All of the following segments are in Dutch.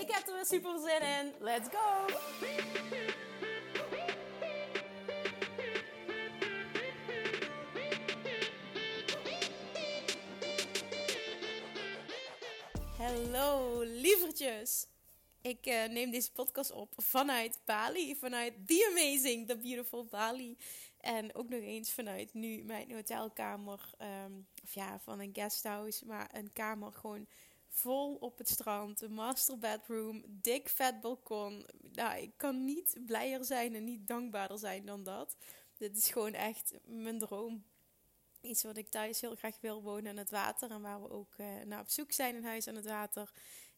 Ik heb er weer super zin in. Let's go! Hallo lievertjes. Ik uh, neem deze podcast op vanuit Bali, vanuit The Amazing, The Beautiful Bali. En ook nog eens vanuit nu mijn hotelkamer, um, of ja, van een guesthouse, maar een kamer gewoon vol op het strand. Een master bedroom, dik vet balkon. Nou, ik kan niet blijer zijn en niet dankbaarder zijn dan dat. Dit is gewoon echt mijn droom. Iets wat ik thuis heel graag wil wonen aan het water. En waar we ook uh, naar op zoek zijn, een huis aan het water.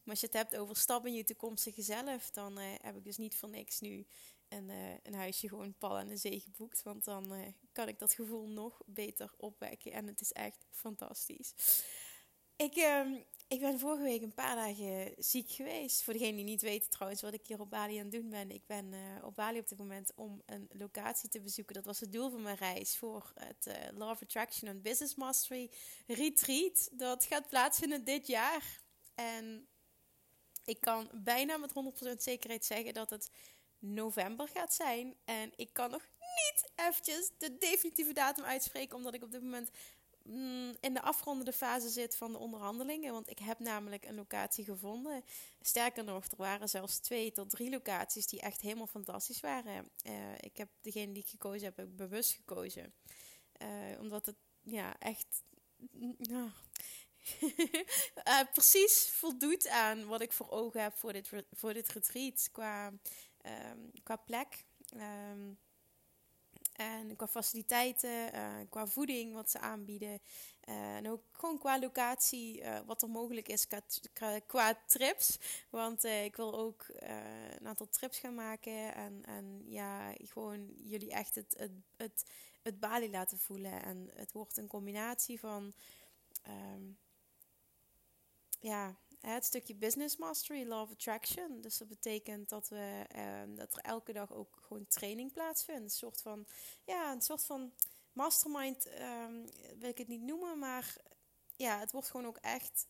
Maar als je het hebt over stappen in je toekomstige zelf, dan uh, heb ik dus niet voor niks nu een, uh, een huisje gewoon pal aan de zee geboekt. Want dan kan ik dat gevoel nog beter opwekken. En het is echt fantastisch. Ik, ehm, ik ben vorige week een paar dagen ziek geweest. Voor degenen die niet weten trouwens wat ik hier op Bali aan het doen ben. Ik ben uh, op Bali op dit moment om een locatie te bezoeken. Dat was het doel van mijn reis voor het uh, Law Attraction and Business Mastery Retreat. Dat gaat plaatsvinden dit jaar. En ik kan bijna met 100% zekerheid zeggen dat het november gaat zijn. En ik kan nog niet eventjes de definitieve datum uitspreken, omdat ik op dit moment Mm, in de afrondende fase zit van de onderhandelingen. Want ik heb namelijk een locatie gevonden. Sterker nog, er waren zelfs twee tot drie locaties die echt helemaal fantastisch waren. Uh, ik heb degene die ik gekozen heb, heb ik bewust gekozen. Uh, omdat het ja, echt. Uh, precies voldoet aan wat ik voor ogen heb voor dit, voor dit retreat qua, um, qua plek. Um, en qua faciliteiten, uh, qua voeding wat ze aanbieden. Uh, en ook gewoon qua locatie, uh, wat er mogelijk is qua, trips. Want ik wil ook een aantal trips gaan maken. En, en ja, gewoon jullie echt het, het, het, Bali laten voelen. En het wordt een combinatie van... Um, ja, het stukje business mastery, law of attraction. Dus dat betekent dat, we, uh, dat er elke dag ook gewoon training plaatsvindt. Een soort van, ja, een soort van mastermind um, wil ik het niet noemen, maar ja, het wordt gewoon ook echt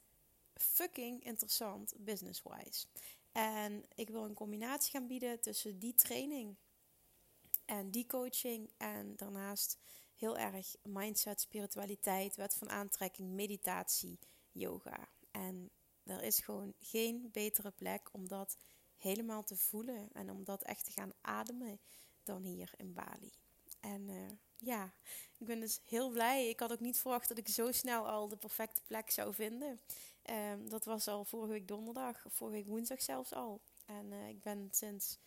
fucking interessant business-wise. En ik wil een combinatie gaan bieden tussen die training en die coaching en daarnaast heel erg mindset, spiritualiteit, wet van aantrekking, meditatie, yoga. En er is gewoon geen betere plek om dat helemaal te voelen en om dat echt te gaan ademen dan hier in Bali. En uh, ja, ik ben dus heel blij. Ik had ook niet verwacht dat ik zo snel al de perfecte plek zou vinden. Um, dat was al vorige week donderdag, vorige week woensdag zelfs al. En uh, ik ben sinds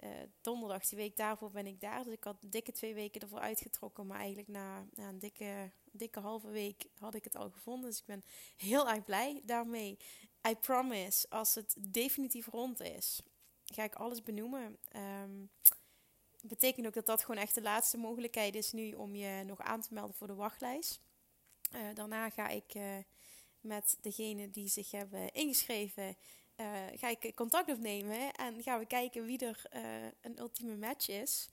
uh, donderdag, die week daarvoor ben ik daar. Dus ik had dikke twee weken ervoor uitgetrokken. Maar eigenlijk na, na een dikke, dikke halve week had ik het al gevonden. Dus ik ben heel erg blij daarmee. I promise, als het definitief rond is, ga ik alles benoemen. Um, betekent ook dat dat gewoon echt de laatste mogelijkheid is nu om je nog aan te melden voor de wachtlijst. Uh, daarna ga ik uh, met degene die zich hebben ingeschreven uh, ga ik contact opnemen en gaan we kijken wie er een ultieme match is.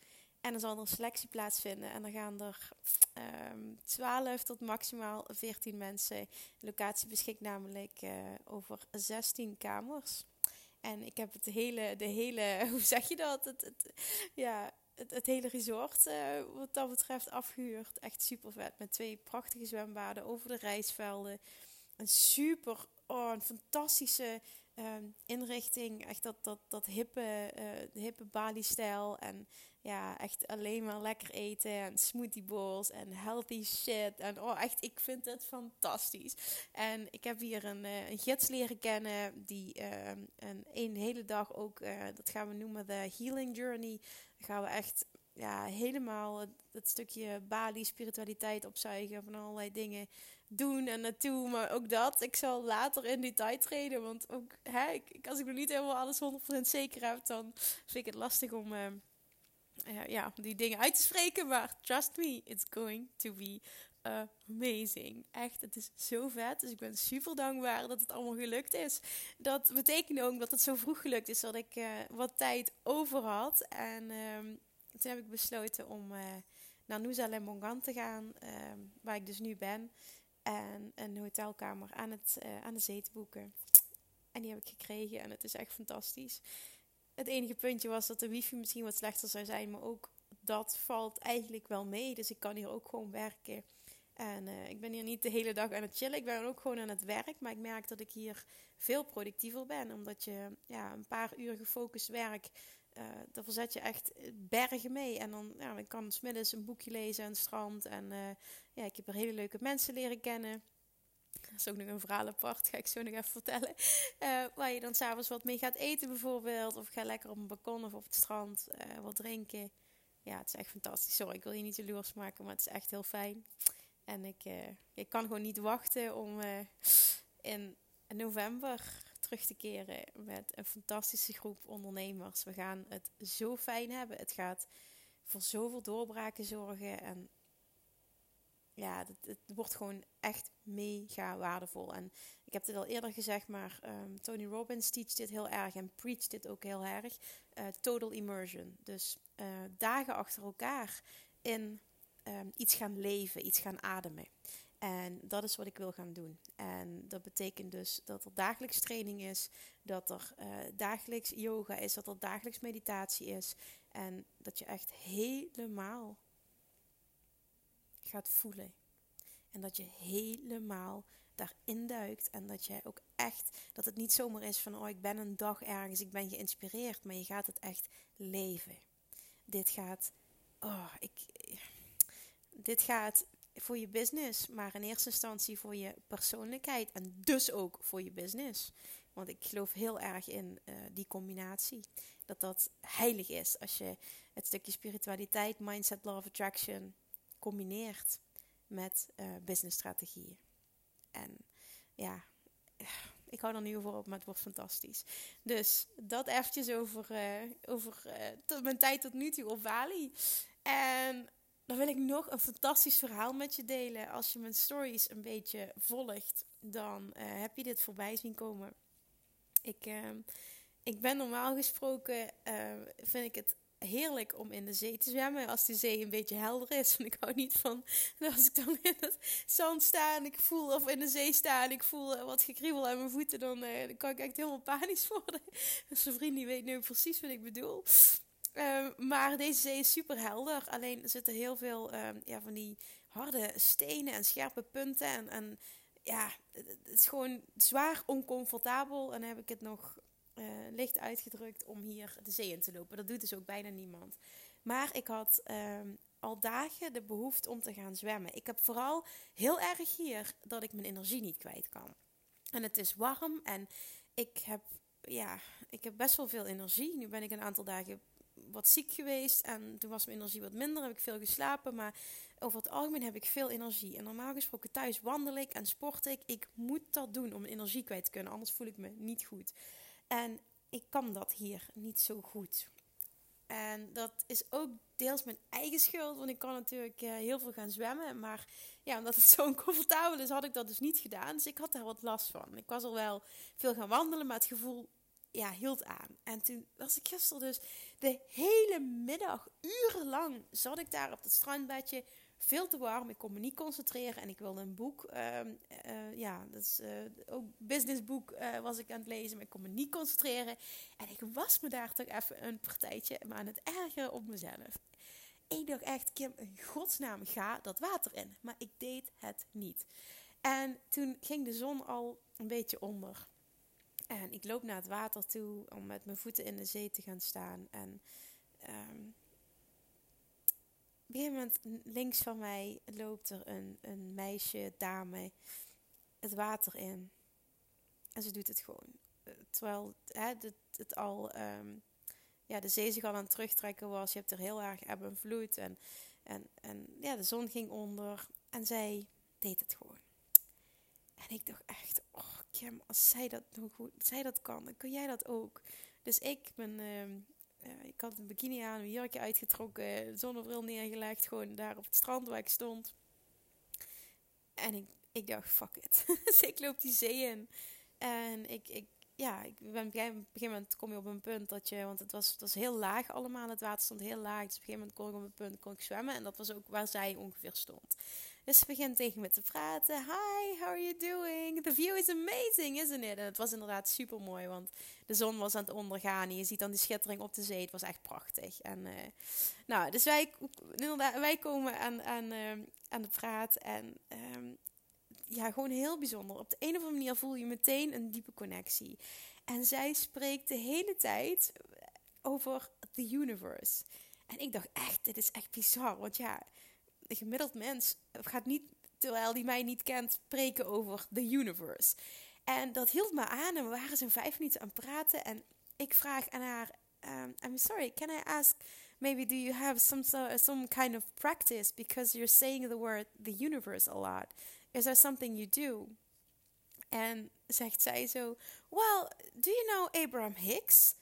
En dan zal er een selectie plaatsvinden. En dan gaan er um, ehm, 12 tot maximaal 14 mensen. De locatie beschikt namelijk uh, over 16 kamers. En ik heb het hele, de hele, hoe zeg je dat? Het, het ja, het, het, hele resort uh, wat dat betreft afgehuurd. Echt super vet. Met twee prachtige zwembaden over de reisvelden. Een super, oh, een fantastische um, inrichting. Echt dat, dat, dat hippe, uh, hippe Bali-stijl. En ja, echt alleen maar lekker eten. En smoothie bowls en healthy shit. En oh, echt, ik vind het fantastisch. En ik heb hier een, uh, gids leren kennen. Die uh, een, een hele dag ook, uh, dat gaan we noemen de Healing Journey. Gaan we echt ja, helemaal het, stukje Bali, spiritualiteit opzuigen van allerlei dingen doen en naartoe. Maar ook dat, ik zal later in detail treden. Want ook, hè, ik, als ik nog niet helemaal alles 100% zeker heb, dan vind ik het lastig om uh, ja, die dingen uit te spreken. Maar trust me, it's going to be amazing. Echt, het is zo vet. Dus ik ben super dankbaar dat het allemaal gelukt is. Dat betekent ook dat het zo vroeg gelukt is dat ik uh, wat tijd over had. En um, toen heb ik besloten om uh, naar Nusa Lembongan te gaan, ehm, waar ik dus nu ben. En een hotelkamer aan, het, uh, aan de zee te boeken. En die heb ik gekregen en het is echt fantastisch. Het enige puntje was dat de wifi misschien wat slechter zou zijn, maar ook dat valt eigenlijk wel mee. Dus ik kan hier ook gewoon werken. En uh, ik ben hier niet de hele dag aan het chillen. Ik ben ook gewoon aan het werk. Maar ik merk dat ik hier veel productiever ben. Omdat je ja, een paar uur gefocust werk. Uh, daar verzet je echt bergen mee. En dan ja, ik kan smiddags een boekje lezen aan het strand. En uh, ja, ik heb er hele leuke mensen leren kennen. Dat is ook nog een verhaal apart, ga ik zo nog even vertellen. Uh, waar je dan s'avonds wat mee gaat eten bijvoorbeeld. Of ga lekker op een balkon of op het strand wat drinken. Ja, het is echt fantastisch. Sorry, ik wil je niet jaloers maken, maar het is echt heel fijn. En ik, ik kan gewoon niet wachten om in november terug te keren met een fantastische groep ondernemers. We gaan het zo fijn hebben. Het gaat voor zoveel doorbraken zorgen. En ja, het, het wordt gewoon echt mega waardevol. En ik heb het al eerder gezegd, maar um, Tony Robbins teacht dit heel erg en preacht dit ook heel erg. Uh, total immersion. Dus dagen achter elkaar in um, iets gaan leven, iets gaan ademen. En dat is wat ik wil gaan doen. En dat betekent dus dat er dagelijks training is, dat er uh, dagelijks yoga is, dat er dagelijks meditatie is. En dat je echt helemaal gaat voelen. En dat je helemaal daarin duikt. En dat je ook echt, dat het niet zomaar is van, oh ik ben een dag ergens, ik ben geïnspireerd. Maar je gaat het echt leven. Dit gaat, oh ik dit gaat voor je business, maar in eerste instantie voor je persoonlijkheid en dus ook voor je business. Want ik geloof heel erg in uh, die combinatie. Dat dat heilig is als je het stukje spiritualiteit, mindset, law of attraction combineert met uh, businessstrategieën. En ja, ik hou er nu over op, maar het wordt fantastisch. Dus dat eventjes over, uh, over mijn tijd tot nu toe op Bali. En dan wil ik nog een fantastisch verhaal met je delen. Als je mijn stories een beetje volgt, dan uh, heb je dit voorbij zien komen. Ik, uh, ik ben normaal gesproken, uh, vind ik het heerlijk om in de zee te zwemmen. Als de zee een beetje helder is. En ik hou niet van als ik dan in het zand sta en ik voel, of in de zee sta en ik voel wat gekriebel aan mijn voeten, dan, dan kan ik echt helemaal panisch worden. Dus mijn vriend die weet nu precies wat ik bedoel. Ehm, maar deze zee is super helder. Alleen zitten heel veel ehm, ja, van die harde stenen en scherpe punten. En, en ja, het is gewoon zwaar oncomfortabel. En dan heb ik het nog uh, licht uitgedrukt om hier de zee in te lopen. Dat doet dus ook bijna niemand. Maar ik had ehm, al dagen de behoefte om te gaan zwemmen. Ik heb vooral heel erg hier dat ik mijn energie niet kwijt kan. En het is warm en ik heb, ja, ik heb best wel veel energie. Nu ben ik een aantal dagen wat ziek geweest en toen was mijn energie wat minder, heb ik veel geslapen, maar over het algemeen heb ik veel energie. En normaal gesproken thuis wandel ik en sport ik. Ik moet dat doen om energie kwijt te kunnen, anders voel ik me niet goed. En ik kan dat hier niet zo goed. En dat is ook deels mijn eigen schuld, want ik kan natuurlijk uh, heel veel gaan zwemmen. Maar ja, omdat het zo oncomfortabel is, had ik dat dus niet gedaan. Dus ik had daar wat last van. Ik was al wel veel gaan wandelen, maar het gevoel ja, hield aan. En toen was ik gisteren dus de hele middag, urenlang, zat ik daar op het strandbedje. Veel te warm, ik kon me niet concentreren en ik wilde een boek, uh, ja, dat is uh, ook businessboek uh, was ik aan het lezen, maar ik kon me niet concentreren. En ik was me daar toch even een partijtje maar aan het ergeren op mezelf. Ik dacht echt, Kim, in godsnaam, ga dat water in. Maar ik deed het niet. En toen ging de zon al een beetje onder. En ik loop naar het water toe om met mijn voeten in de zee te gaan staan. En um, op een gegeven moment links van mij loopt er een, een meisje, dame, het water in. En ze doet het gewoon. Terwijl hè, het, al um, ja, de zee zich al aan het terugtrekken was. Je hebt er heel erg eb en vloed. En, en, en ja, de zon ging onder. En zij deed het gewoon. En ik dacht echt, oh Als zij dat, goed, zij dat kan, dan kun jij dat ook. Dus ik ben, uh, ik had een bikini aan, een jurkje uitgetrokken, zonnebril neergelegd, gewoon daar op het strand waar ik stond. En ik, ik dacht, fuck it. dus ik loop die zee in. En ik, ik, ja, ik ben, op een gegeven moment kom je op een punt dat je, want het was, het was heel laag allemaal, het water stond heel laag. Dus op een gegeven moment kon ik op een punt kon ik zwemmen. En dat was ook waar zij ongeveer stond. Dus ze begint tegen me te praten. Hi, how are you doing? The view is amazing, isn't it? En het was inderdaad super mooi, want de zon was aan het ondergaan. En je ziet dan die schittering op de zee. Het was echt prachtig. En, uh, nou, dus wij, inderdaad, wij komen aan, aan, uh, aan de praat. En um, ja, gewoon heel bijzonder. Op de een of andere manier voel je meteen een diepe connectie. En zij spreekt de hele tijd over the universe. En ik dacht echt, dit is echt bizar. Want ja, gemiddeld mens gaat niet, terwijl die mij niet kent, spreken over the universe. En dat hield me aan en we waren zo'n vijf minuten aan het praten. En ik vraag aan haar, um, I'm sorry, can I ask, maybe do you have some, some kind of practice? Because you're saying the word the universe a lot. Is there something you do? En zegt zij zo, well, do you know Abraham Hicks?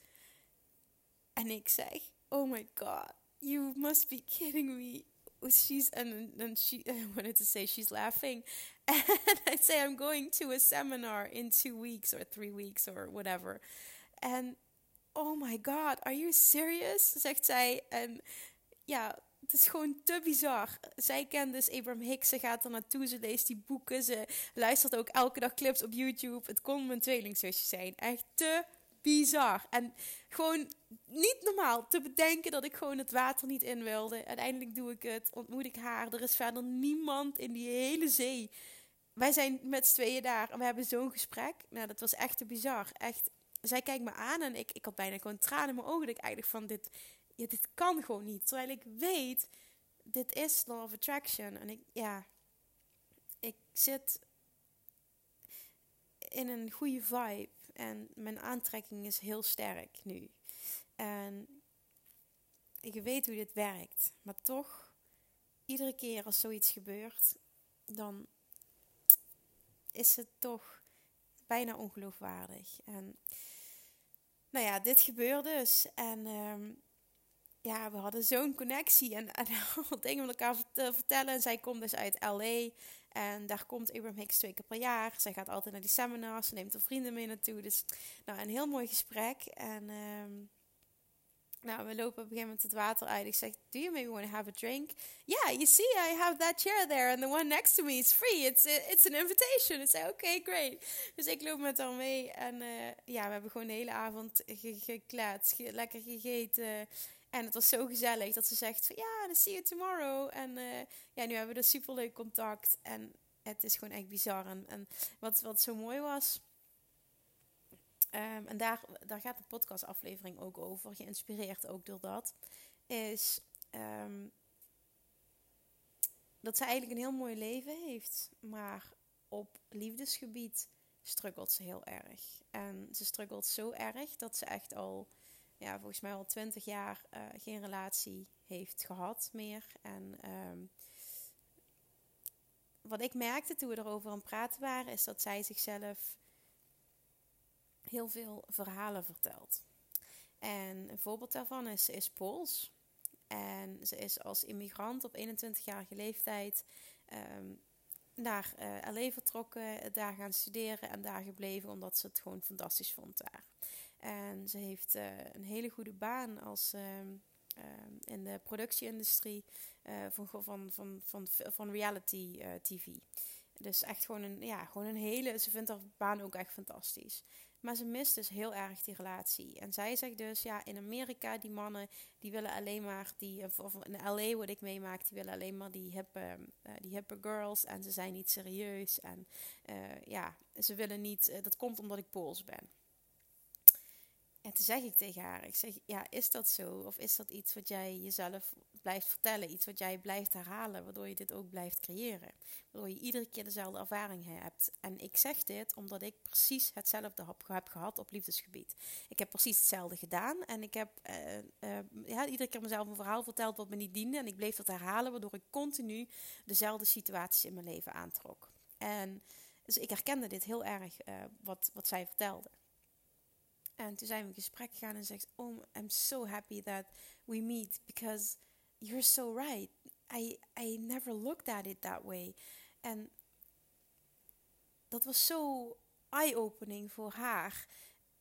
En ik zeg, oh my god, you must be kidding me. She's and then she I wanted to say she's laughing, and I say I'm going to a seminar in two weeks or three weeks or whatever, and oh my god, are you serious? Zegt zij en ja, het is gewoon te bizar. Zij kent dus Abraham Hicks. Ze gaat er naartoe. Ze leest die boeken. Ze luistert ook elke dag clips op YouTube. Het kon mijn tweelingzusje zijn. Echt te bizar. En gewoon niet normaal te bedenken dat ik gewoon het water niet in wilde. Uiteindelijk doe ik het. Ontmoet ik haar. Er is verder niemand in die hele zee. Wij zijn met z'n tweeën daar. En we hebben zo'n gesprek. Nou, dat was echt te bizar. Echt. Zij kijkt me aan en ik, ik had bijna gewoon tranen in mijn ogen. Dat ik eigenlijk van dit ja, dit kan gewoon niet. Terwijl ik weet, dit is law of attraction. En ik, ja, ik zit in een goede vibe. En mijn aantrekking is heel sterk nu. En ik weet hoe dit werkt. Maar toch, iedere keer als zoiets gebeurt, dan is het toch bijna ongeloofwaardig. En nou ja, dit gebeurde dus. En um, ja, we hadden zo'n connectie en, en al dingen met elkaar te vertellen. En zij komt dus uit LA en daar komt Abraham Hicks twee keer per jaar. Zij gaat altijd naar die seminars, ze neemt haar vrienden mee naartoe. Dus nou, een heel mooi gesprek. En um, nou, we lopen op een gegeven moment het water uit. Ik zeg, do you maybe want to have a drink? Yeah, you see, I have that chair there and the one next to me is free. It's, it's an invitation. Ik zei, oké, great. Dus ik loop met haar mee en uh, ja, we hebben gewoon de hele avond gekletst, lekker gegeten. En het was zo gezellig dat ze zegt van ja, dan see you tomorrow. En uh, ja, nu hebben we dus superleuk contact. En het is gewoon echt bizar. En, en wat, wat zo mooi was. Um, en daar, daar gaat de podcastaflevering ook over, geïnspireerd ook door dat. Is um, dat ze eigenlijk een heel mooi leven heeft. Maar op liefdesgebied struggelt ze heel erg. En ze struggelt zo erg dat ze echt al ja, volgens mij al twintig jaar uh, geen relatie heeft gehad meer. En um, wat ik merkte toen we erover aan het praten waren, is dat zij zichzelf heel veel verhalen vertelt. En een voorbeeld daarvan is, is Pools. En ze is als immigrant op 21-jarige leeftijd um, naar uh, vertrokken, daar gaan studeren en daar gebleven omdat ze het gewoon fantastisch vond daar. En ze heeft uh, een hele goede baan als, uh, uh, in de productieindustrie uh, van, van, van, van, van reality TV. Dus echt gewoon een, ja, gewoon een hele. Ze vindt haar baan ook echt fantastisch. Maar ze mist dus heel erg die relatie. En zij zegt dus, ja, in Amerika, die mannen, die willen alleen maar die, of in LA wat ik meemaak, die willen alleen maar die hippe, uh, die hippe girls. En ze zijn niet serieus. En uh, ja, ze willen niet, uh, dat komt omdat ik Pools ben. En toen zeg ik tegen haar, ik zeg, ja, is dat zo? Of is dat iets wat jij jezelf blijft vertellen? Iets wat jij blijft herhalen, waardoor je dit ook blijft creëren? Waardoor je iedere keer dezelfde ervaring hebt. En ik zeg dit omdat ik precies hetzelfde heb, gehad op liefdesgebied. Ik heb precies hetzelfde gedaan. En ik heb uh, uh, ja, iedere keer mezelf een verhaal verteld wat me niet diende. En ik bleef dat herhalen, waardoor ik continu dezelfde situaties in mijn leven aantrok. En dus ik herkende dit heel erg, uh, wat, wat zij vertelde. En toen zijn we in gesprek gegaan en zegt, oh, I'm so happy that we meet because you're so right. I, I never looked at it that way. En dat was zo eye-opening voor haar.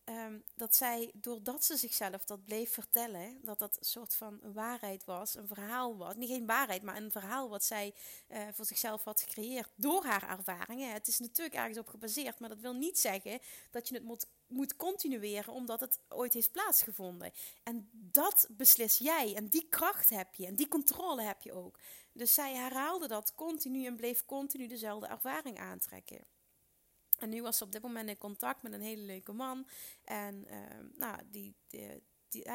Ehm, dat zij, doordat ze zichzelf dat bleef vertellen, dat dat een soort van waarheid was, een verhaal was. Niet geen waarheid, maar een verhaal wat zij uh, voor zichzelf had gecreëerd door haar ervaringen. Het is natuurlijk ergens op gebaseerd, maar dat wil niet zeggen dat je het moet, moet continueren omdat het ooit heeft plaatsgevonden. En dat beslis jij en die kracht heb je en die controle heb je ook. Dus zij herhaalde dat continu en bleef continu dezelfde ervaring aantrekken. En nu was ze op dit moment in contact met een hele leuke man. En uh, nou, die, die,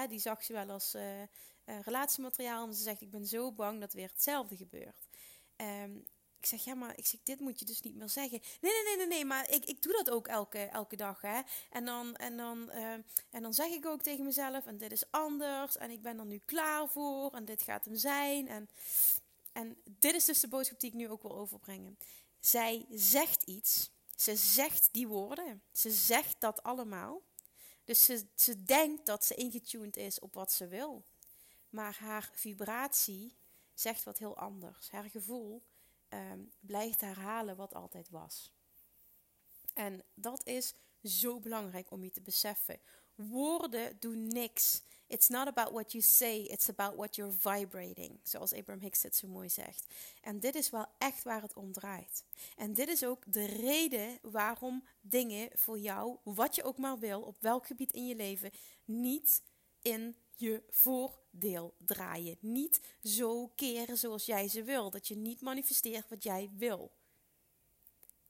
die, zag ze wel als uh, relatiemateriaal. En ze zegt, ik ben zo bang dat weer hetzelfde gebeurt. Um, ik zeg, ja, maar ik zeg, dit moet je dus niet meer zeggen. Nee, nee, nee, nee, nee maar ik, ik doe dat ook elke, elke dag. Hè? En, dan, en, dan, uh, en dan zeg ik ook tegen mezelf, en dit is anders. En ik ben er nu klaar voor. En dit gaat hem zijn. En, en dit is dus de boodschap die ik nu ook wil overbrengen. Zij zegt iets ze zegt die woorden. Ze zegt dat allemaal. Dus ze, ze denkt dat ze ingetuned is op wat ze wil. Maar haar vibratie zegt wat heel anders. Haar gevoel um, blijft herhalen wat altijd was. En dat is zo belangrijk om je te beseffen. Woorden doen niks. It's not about what you say, it's about what you're vibrating. Zoals Abraham Hicks het zo mooi zegt. En dit is wel echt waar het om draait. En dit is ook de reden waarom dingen voor jou, wat je ook maar wil, op welk gebied in je leven, niet in je voordeel draaien. Niet zo keren zoals jij ze wil. Dat je niet manifesteert wat jij wil.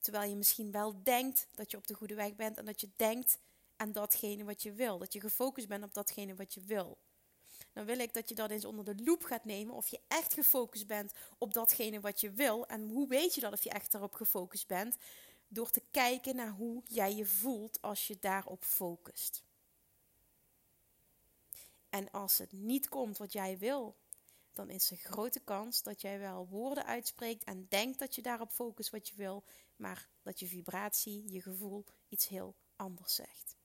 Terwijl je misschien wel denkt dat je op de goede weg bent en dat je denkt aan datgene wat je wil. Dat je gefocust bent op datgene wat je wil. Dan wil ik dat je dat eens onder de loep gaat nemen of je echt gefocust bent op datgene wat je wil. En hoe weet je dat of je echt daarop gefocust bent? Door te kijken naar hoe jij je voelt als je daarop focust. En als het niet komt wat jij wil, dan is er grote kans dat jij wel woorden uitspreekt en denkt dat je daarop focust wat je wil, maar dat je vibratie, je gevoel iets heel anders zegt.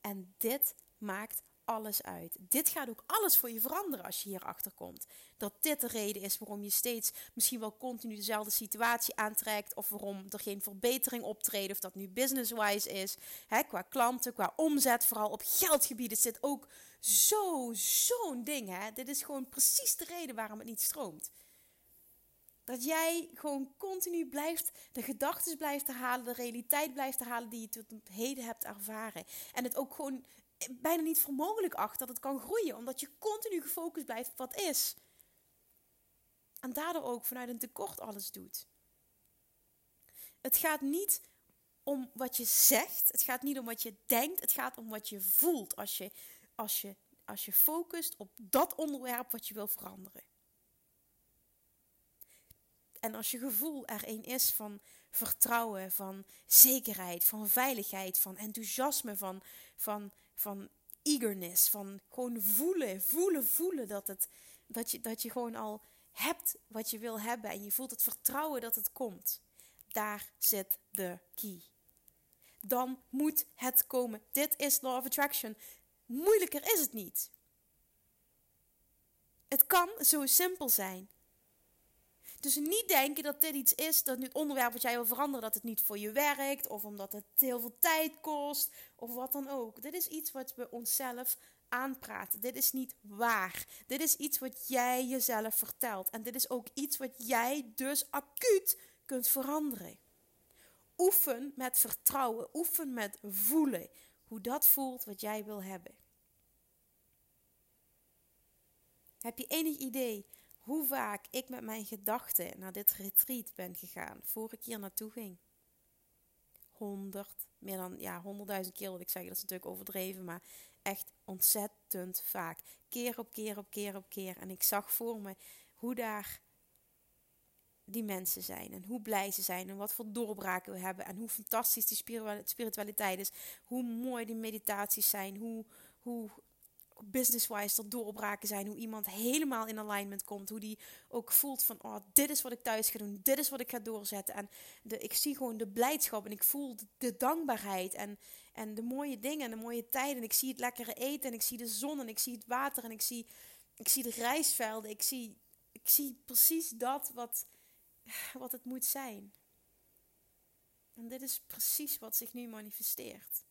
En dit maakt alles uit. Dit gaat ook alles voor je veranderen als je hierachter komt. Dat dit de reden is waarom je steeds misschien wel continu dezelfde situatie aantrekt. Of waarom er geen verbetering optreedt. Of dat nu business-wise is. Hè, qua klanten, qua omzet. Vooral op geldgebied is dit ook zo, zo'n ding. Hè? Dit is gewoon precies de reden waarom het niet stroomt. Dat jij gewoon continu blijft, de gedachten blijft herhalen, de realiteit blijft herhalen die je tot heden hebt ervaren. En het ook gewoon bijna niet voor mogelijk acht dat het kan groeien, omdat je continu gefocust blijft op wat is. En daardoor ook vanuit een tekort alles doet. Het gaat niet om wat je zegt, het gaat niet om wat je denkt, het gaat om wat je voelt als je, als je, als je focust op dat onderwerp wat je wil veranderen. En als je gevoel er een is van vertrouwen, van zekerheid, van veiligheid, van enthousiasme, van, van, van eagerness, van gewoon voelen, voelen, voelen dat, het, dat, je, dat je gewoon al hebt wat je wil hebben en je voelt het vertrouwen dat het komt. Daar zit de key. Dan moet het komen. Dit is Law of Attraction. Moeilijker is het niet. Het kan zo simpel zijn. Dus niet denken dat dit iets is, dat het onderwerp wat jij wil veranderen, dat het niet voor je werkt, of omdat het heel veel tijd kost, of wat dan ook. Dit is iets wat we onszelf aanpraten. Dit is niet waar. Dit is iets wat jij jezelf vertelt. En dit is ook iets wat jij dus acuut kunt veranderen. Oefen met vertrouwen, oefen met voelen. Hoe dat voelt wat jij wil hebben. Heb je enig idee hoe vaak ik met mijn gedachten naar dit retreat ben gegaan voor ik hier naartoe ging. honderd, meer dan ja, honderdduizend keer wil ik zeggen. Dat is natuurlijk overdreven, maar echt ontzettend vaak. Keer op keer op keer op keer. En ik zag voor me hoe daar die mensen zijn. En hoe blij ze zijn. En wat voor doorbraken we hebben. En hoe fantastisch die spiritualiteit is. Hoe mooi die meditaties zijn. Hoe, hoe business-wise er doorbraken zijn. Hoe iemand helemaal in alignment komt. Hoe die ook voelt van, oh, dit is wat ik thuis ga doen. Dit is wat ik ga doorzetten. En de, ik zie gewoon de blijdschap en ik voel de, dankbaarheid. En, en de mooie dingen en de mooie tijden. En ik zie het lekkere eten en ik zie de zon en ik zie het water. En ik zie, ik zie de rijstvelden. Ik zie, ik zie precies dat wat, wat het moet zijn. En dit is precies wat zich nu manifesteert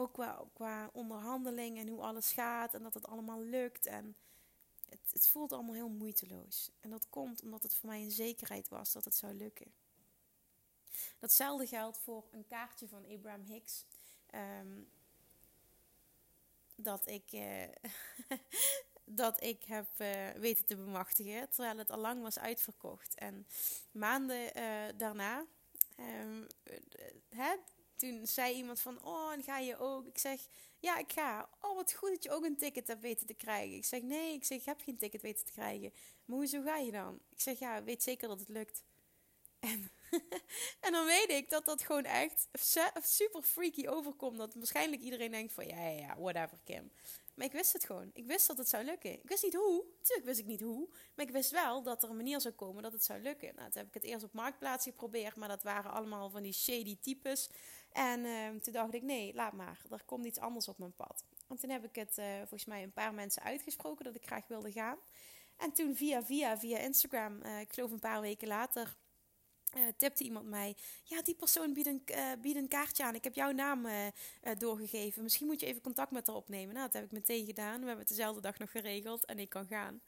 ook qua, qua onderhandeling en hoe alles gaat en dat het allemaal lukt. En het, het voelt allemaal heel moeiteloos. En dat komt omdat het voor mij een zekerheid was dat het zou lukken. Datzelfde geldt voor een kaartje van Abraham Hicks. Um, dat ik, uh, dat ik heb uh, weten te bemachtigen. Terwijl het al lang was uitverkocht. En maanden uh, daarna um, toen zei iemand van, oh, en ga je ook? Ik zeg, ja, ik ga. Oh, wat goed dat je ook een ticket hebt weten te krijgen. Ik zeg, nee, ik zeg, ik heb geen ticket weten te krijgen. Maar hoezo ga je dan? Ik zeg, ja, weet zeker dat het lukt. En, en dan weet ik dat dat gewoon echt super freaky overkomt. Dat waarschijnlijk iedereen denkt van, ja, ja, ja, whatever, Kim. Maar ik wist het gewoon. Ik wist dat het zou lukken. Ik wist niet hoe. Natuurlijk wist ik niet hoe. Maar ik wist wel dat er een manier zou komen dat het zou lukken. Nou, toen heb ik het eerst op Marktplaats geprobeerd. Maar dat waren allemaal van die shady types. En uh, toen dacht ik, nee, laat maar. Er komt iets anders op mijn pad. En toen heb ik het uh, volgens mij een paar mensen uitgesproken dat ik graag wilde gaan. En toen via via via Instagram, uh, ik geloof een paar weken later, uh, tipte iemand mij. Ja, die persoon biedt een, biedt een kaartje aan. Ik heb jouw naam doorgegeven. Misschien moet je even contact met haar opnemen. Nou, dat heb ik meteen gedaan. We hebben het dezelfde dag nog geregeld en ik kan gaan.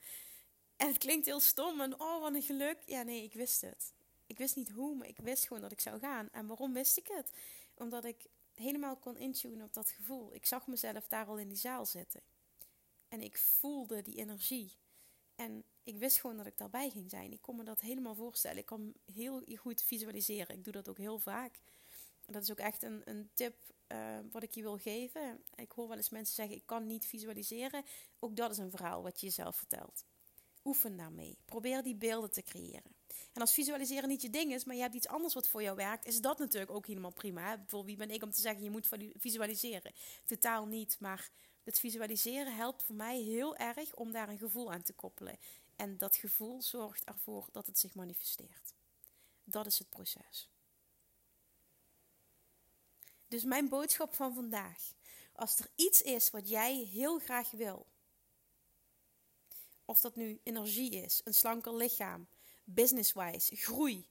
En het klinkt heel stom en oh, wat een geluk. Ja, nee, ik wist het. Ik wist niet hoe, maar ik wist gewoon dat ik zou gaan. En waarom wist ik het? Omdat ik helemaal kon intunen op dat gevoel. Ik zag mezelf daar al in die zaal zitten. En ik voelde die energie. En ik wist gewoon dat ik daarbij ging zijn. Ik kon me dat helemaal voorstellen. Ik kan heel goed visualiseren. Ik doe dat ook heel vaak. Dat is ook echt een, een tip uh, wat ik je wil geven. Ik hoor wel eens mensen zeggen: ik kan niet visualiseren. Ook dat is een verhaal wat je jezelf vertelt. Oefen daarmee. Probeer die beelden te creëren. En als visualiseren niet je ding is, maar je hebt iets anders wat voor jou werkt, is dat natuurlijk ook helemaal prima. Hè? Bijvoorbeeld, wie ben ik om te zeggen, je moet visualiseren? Totaal niet, maar het visualiseren helpt voor mij heel erg om daar een gevoel aan te koppelen. En dat gevoel zorgt ervoor dat het zich manifesteert. Dat is het proces. Dus mijn boodschap van vandaag. Als er iets is wat jij heel graag wil, of dat nu energie is, een slanker lichaam, business-wise, groei,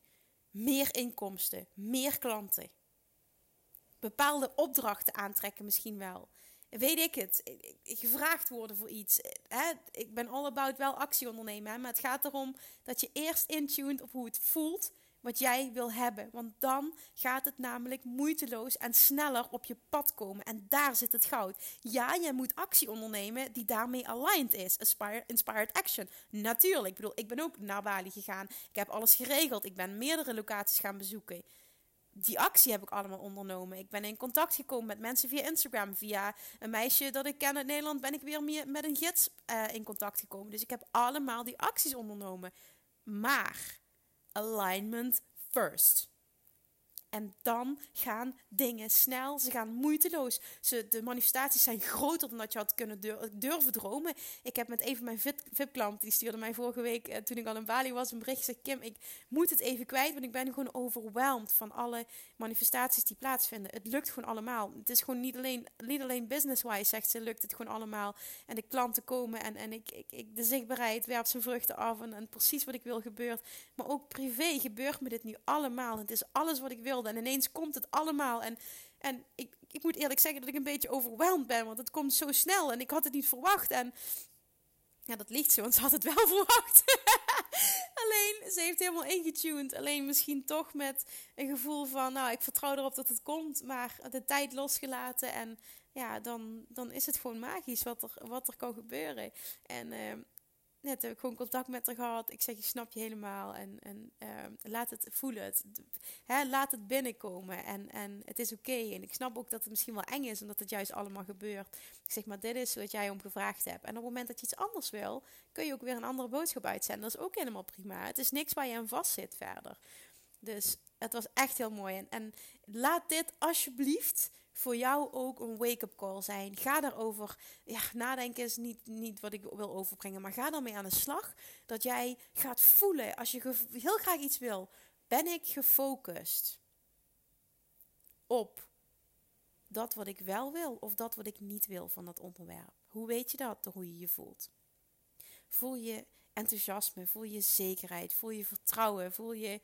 meer inkomsten, meer klanten, bepaalde opdrachten aantrekken misschien wel. Weet ik het, gevraagd worden voor iets. Hè? Ik ben all about wel actie ondernemen, maar het gaat erom dat je eerst intuned op hoe het voelt wat jij wil hebben. Want dan gaat het namelijk moeiteloos en sneller op je pad komen. En daar zit het goud. Ja, je moet actie ondernemen die daarmee aligned is. Aspire, inspired action. Natuurlijk. Ik bedoel, ik ben ook naar Bali gegaan. Ik heb alles geregeld. Ik ben meerdere locaties gaan bezoeken. Die actie heb ik allemaal ondernomen. Ik ben in contact gekomen met mensen via Instagram. Via een meisje dat ik ken uit Nederland ben ik weer met een gids uh, in contact gekomen. Dus ik heb allemaal die acties ondernomen. Maar alignment first. En dan gaan dingen snel, ze gaan moeiteloos. Ze, de manifestaties zijn groter dan dat je had kunnen durven dromen. Ik heb met een van mijn VIP-klanten, die stuurde mij vorige week, eh, toen ik al in Bali was, een bericht. Zei, Kim, ik moet het even kwijt, want ik ben gewoon overweldigd van alle manifestaties die plaatsvinden. Het lukt gewoon allemaal. Het is gewoon niet alleen, niet alleen business-wise, zegt ze, lukt het gewoon allemaal. En de klanten komen en, en ik, ik, ik, de zichtbaarheid werpt zijn vruchten af en, en precies wat ik wil gebeurt. Maar ook privé gebeurt me dit nu allemaal. Het is alles wat ik wil en ineens komt het allemaal. En, en ik, ik moet eerlijk zeggen dat ik een beetje overweldigd ben. Want het komt zo snel en ik had het niet verwacht. En ja, dat ligt zo, want ze had het wel verwacht. Alleen, ze heeft helemaal ingetuned. Alleen misschien toch met een gevoel van, nou, ik vertrouw erop dat het komt. Maar de tijd losgelaten. En ja, dan, dan is het gewoon magisch wat er, wat er kan gebeuren. En uh, net heb ik gewoon contact met haar gehad. Ik zeg, je snap je helemaal. En, en ehm, laat het voelen. Hè, laat het binnenkomen. En, en het is oké. En ik snap ook dat het misschien wel eng is, omdat het juist allemaal gebeurt. Ik zeg, maar dit is wat jij om gevraagd hebt. En op het moment dat je iets anders wil, kun je ook weer een andere boodschap uitzenden. Dat is ook helemaal prima. Het is niks waar je aan vast zit verder. Dus het was echt heel mooi. En, en laat dit alsjeblieft voor jou ook een wake-up call zijn. Ga daarover. Ja, nadenken is niet, niet wat ik wil overbrengen. Maar ga daarmee aan de slag. Dat jij gaat voelen. Als je heel graag iets wil. Ben ik gefocust op dat wat ik wel wil. Of dat wat ik niet wil van dat onderwerp. Hoe weet je dat? Door hoe je je voelt. Voel je enthousiasme. Voel je zekerheid. Voel je vertrouwen. Voel je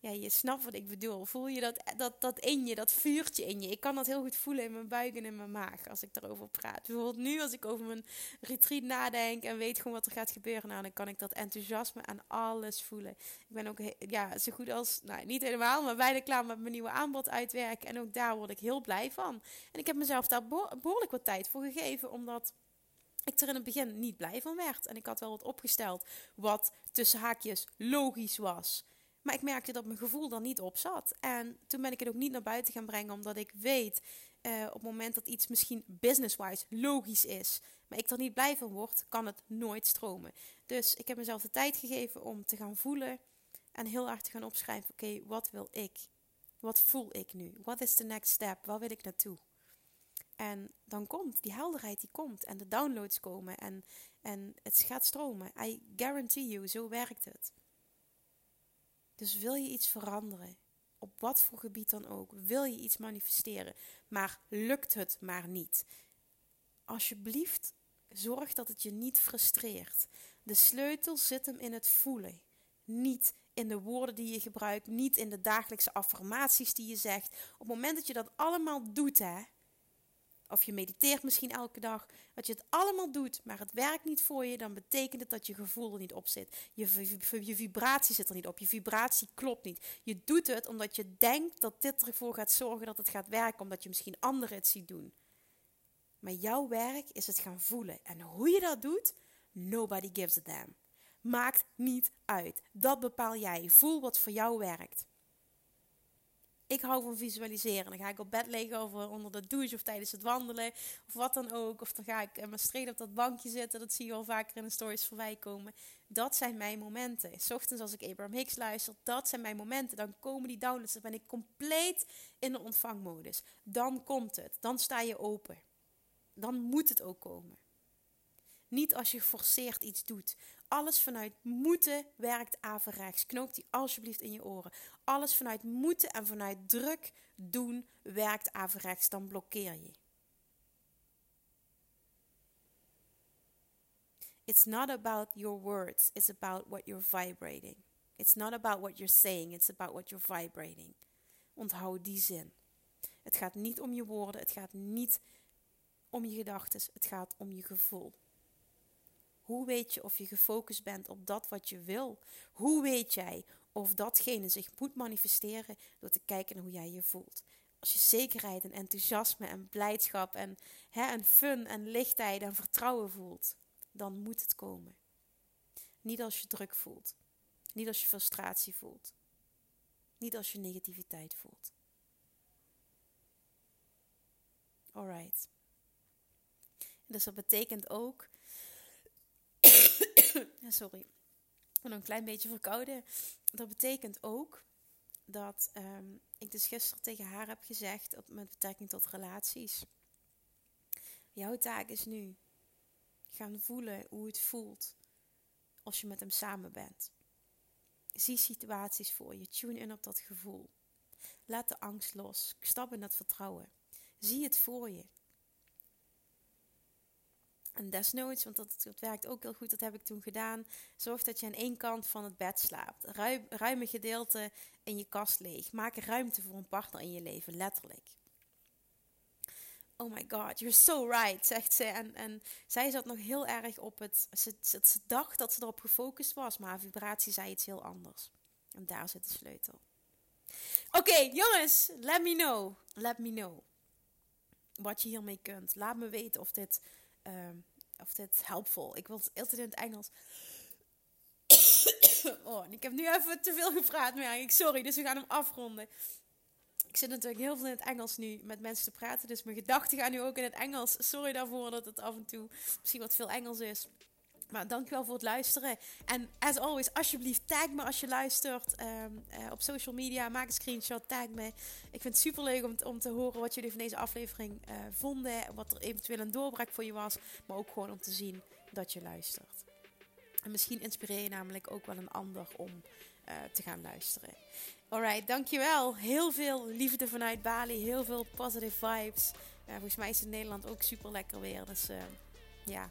ja, je snapt wat ik bedoel. Voel je dat, dat, dat in je, dat vuurtje in je. Ik kan dat heel goed voelen in mijn buik en in mijn maag als ik daarover praat. Bijvoorbeeld nu als ik over mijn retreat nadenk en weet gewoon wat er gaat gebeuren. Nou, dan kan ik dat enthousiasme aan alles voelen. Ik ben ook ja, zo goed als, nou niet helemaal, maar bijna klaar met mijn nieuwe aanbod uitwerken. En ook daar word ik heel blij van. En ik heb mezelf daar behoorlijk wat tijd voor gegeven, omdat ik er in het begin niet blij van werd. En ik had wel wat opgesteld wat tussen haakjes logisch was. Maar ik merkte dat mijn gevoel dan niet op zat. En toen ben ik het ook niet naar buiten gaan brengen, omdat ik weet uh, op het moment dat iets misschien business-wise logisch is, maar ik er niet blij van word, kan het nooit stromen. Dus ik heb mezelf de tijd gegeven om te gaan voelen en heel hard te gaan opschrijven: oké, wat wil ik? Wat voel ik nu? Wat is de next step? Waar wil ik naartoe? En dan komt die helderheid, die komt. En de downloads komen. En, en het gaat stromen. I guarantee you, zo werkt het. Dus wil je iets veranderen, op wat voor gebied dan ook, wil je iets manifesteren, maar lukt het maar niet. Alsjeblieft, zorg dat het je niet frustreert. De sleutel zit hem in het voelen, niet in de woorden die je gebruikt, niet in de dagelijkse affirmaties die je zegt. Op het moment dat je dat allemaal doet, hè, of je mediteert misschien elke dag, dat je het allemaal doet, maar het werkt niet voor je, dan betekent het dat je gevoel er niet op zit. Je, je vibratie zit er niet op, je vibratie klopt niet. Je doet het omdat je denkt dat dit ervoor gaat zorgen dat het gaat werken, omdat je misschien anderen het ziet doen. Maar jouw werk is het gaan voelen. En hoe je dat doet, nobody gives a damn. Maakt niet uit. Dat bepaal jij. Voel wat voor jou werkt. Ik hou van visualiseren. Dan ga ik op bed liggen of onder de douche of tijdens het wandelen of wat dan ook. Of dan ga ik maar straight op dat bankje zitten. Dat zie je al vaker in de stories voorbij komen. Dat zijn mijn momenten. S ochtends als ik Abraham Hicks luister, dat zijn mijn momenten. Dan komen die downloads. Dan ben ik compleet in de ontvangmodus. Dan komt het. Dan sta je open. Dan moet het ook komen. Niet als je geforceerd iets doet. Alles vanuit moeten werkt averechts. Knoop die alsjeblieft in je oren. Alles vanuit moeten en vanuit druk doen werkt averechts. Dan blokkeer je. It's not about your words, it's about what you're vibrating. It's not about what you're saying, it's about what you're vibrating. Onthoud die zin. Het gaat niet om je woorden, het gaat niet om je gedachten, het gaat om je gevoel. Hoe weet je of je gefocust bent op dat wat je wil? Hoe weet jij of datgene zich moet manifesteren door te kijken naar hoe jij je voelt? Als je zekerheid en enthousiasme en blijdschap en, hè, en fun en lichtheid en vertrouwen voelt, dan moet het komen. Niet als je druk voelt. Niet als je frustratie voelt. Niet als je negativiteit voelt. Alright. Dus dat betekent ook sorry. En een klein beetje verkouden. Dat betekent ook dat ehm, ik dus gisteren tegen haar heb gezegd, op, met betrekking tot relaties. Jouw taak is nu gaan voelen hoe het voelt als je met hem samen bent. Zie situaties voor je, tune in op dat gevoel. Laat de angst los, stap in dat vertrouwen. Zie het voor je. En desnoods, want dat, werkt ook heel goed, dat heb ik toen gedaan. Zorg dat je aan één kant van het bed slaapt. Ruim, ruime gedeelte in je kast leeg. Maak ruimte voor een partner in je leven, letterlijk. Oh my god, you're so right, zegt ze. En, en zij zat nog heel erg op het. Ze dacht dat ze erop gefocust was, maar haar vibratie zei iets heel anders. En daar zit de sleutel. Oké, jongens, let me know. Let me know. Wat je hiermee kunt. Laat me weten of dit um, of dit helpful. Ik wil het altijd in het Engels. oh, ik heb nu even te veel gepraat, maar ik sorry, dus we gaan hem afronden. Ik zit natuurlijk heel veel in het Engels nu met mensen te praten, dus mijn gedachten gaan nu ook in het Engels. Sorry daarvoor dat het af en toe misschien wat veel Engels is. Maar dankjewel voor het luisteren. En as always, alsjeblieft tag me als je luistert ehm, eh, op social media. Maak een screenshot, tag me. Ik vind het super leuk om, om te horen wat jullie van deze aflevering uh, vonden. Wat er eventueel een doorbraak voor je was. Maar ook gewoon om te zien dat je luistert. En misschien inspireer je namelijk ook wel een ander om uh, te gaan luisteren. Alright, dankjewel. Heel veel liefde vanuit Bali. Heel veel positive vibes. volgens mij is het in Nederland ook super lekker weer. Dus ja,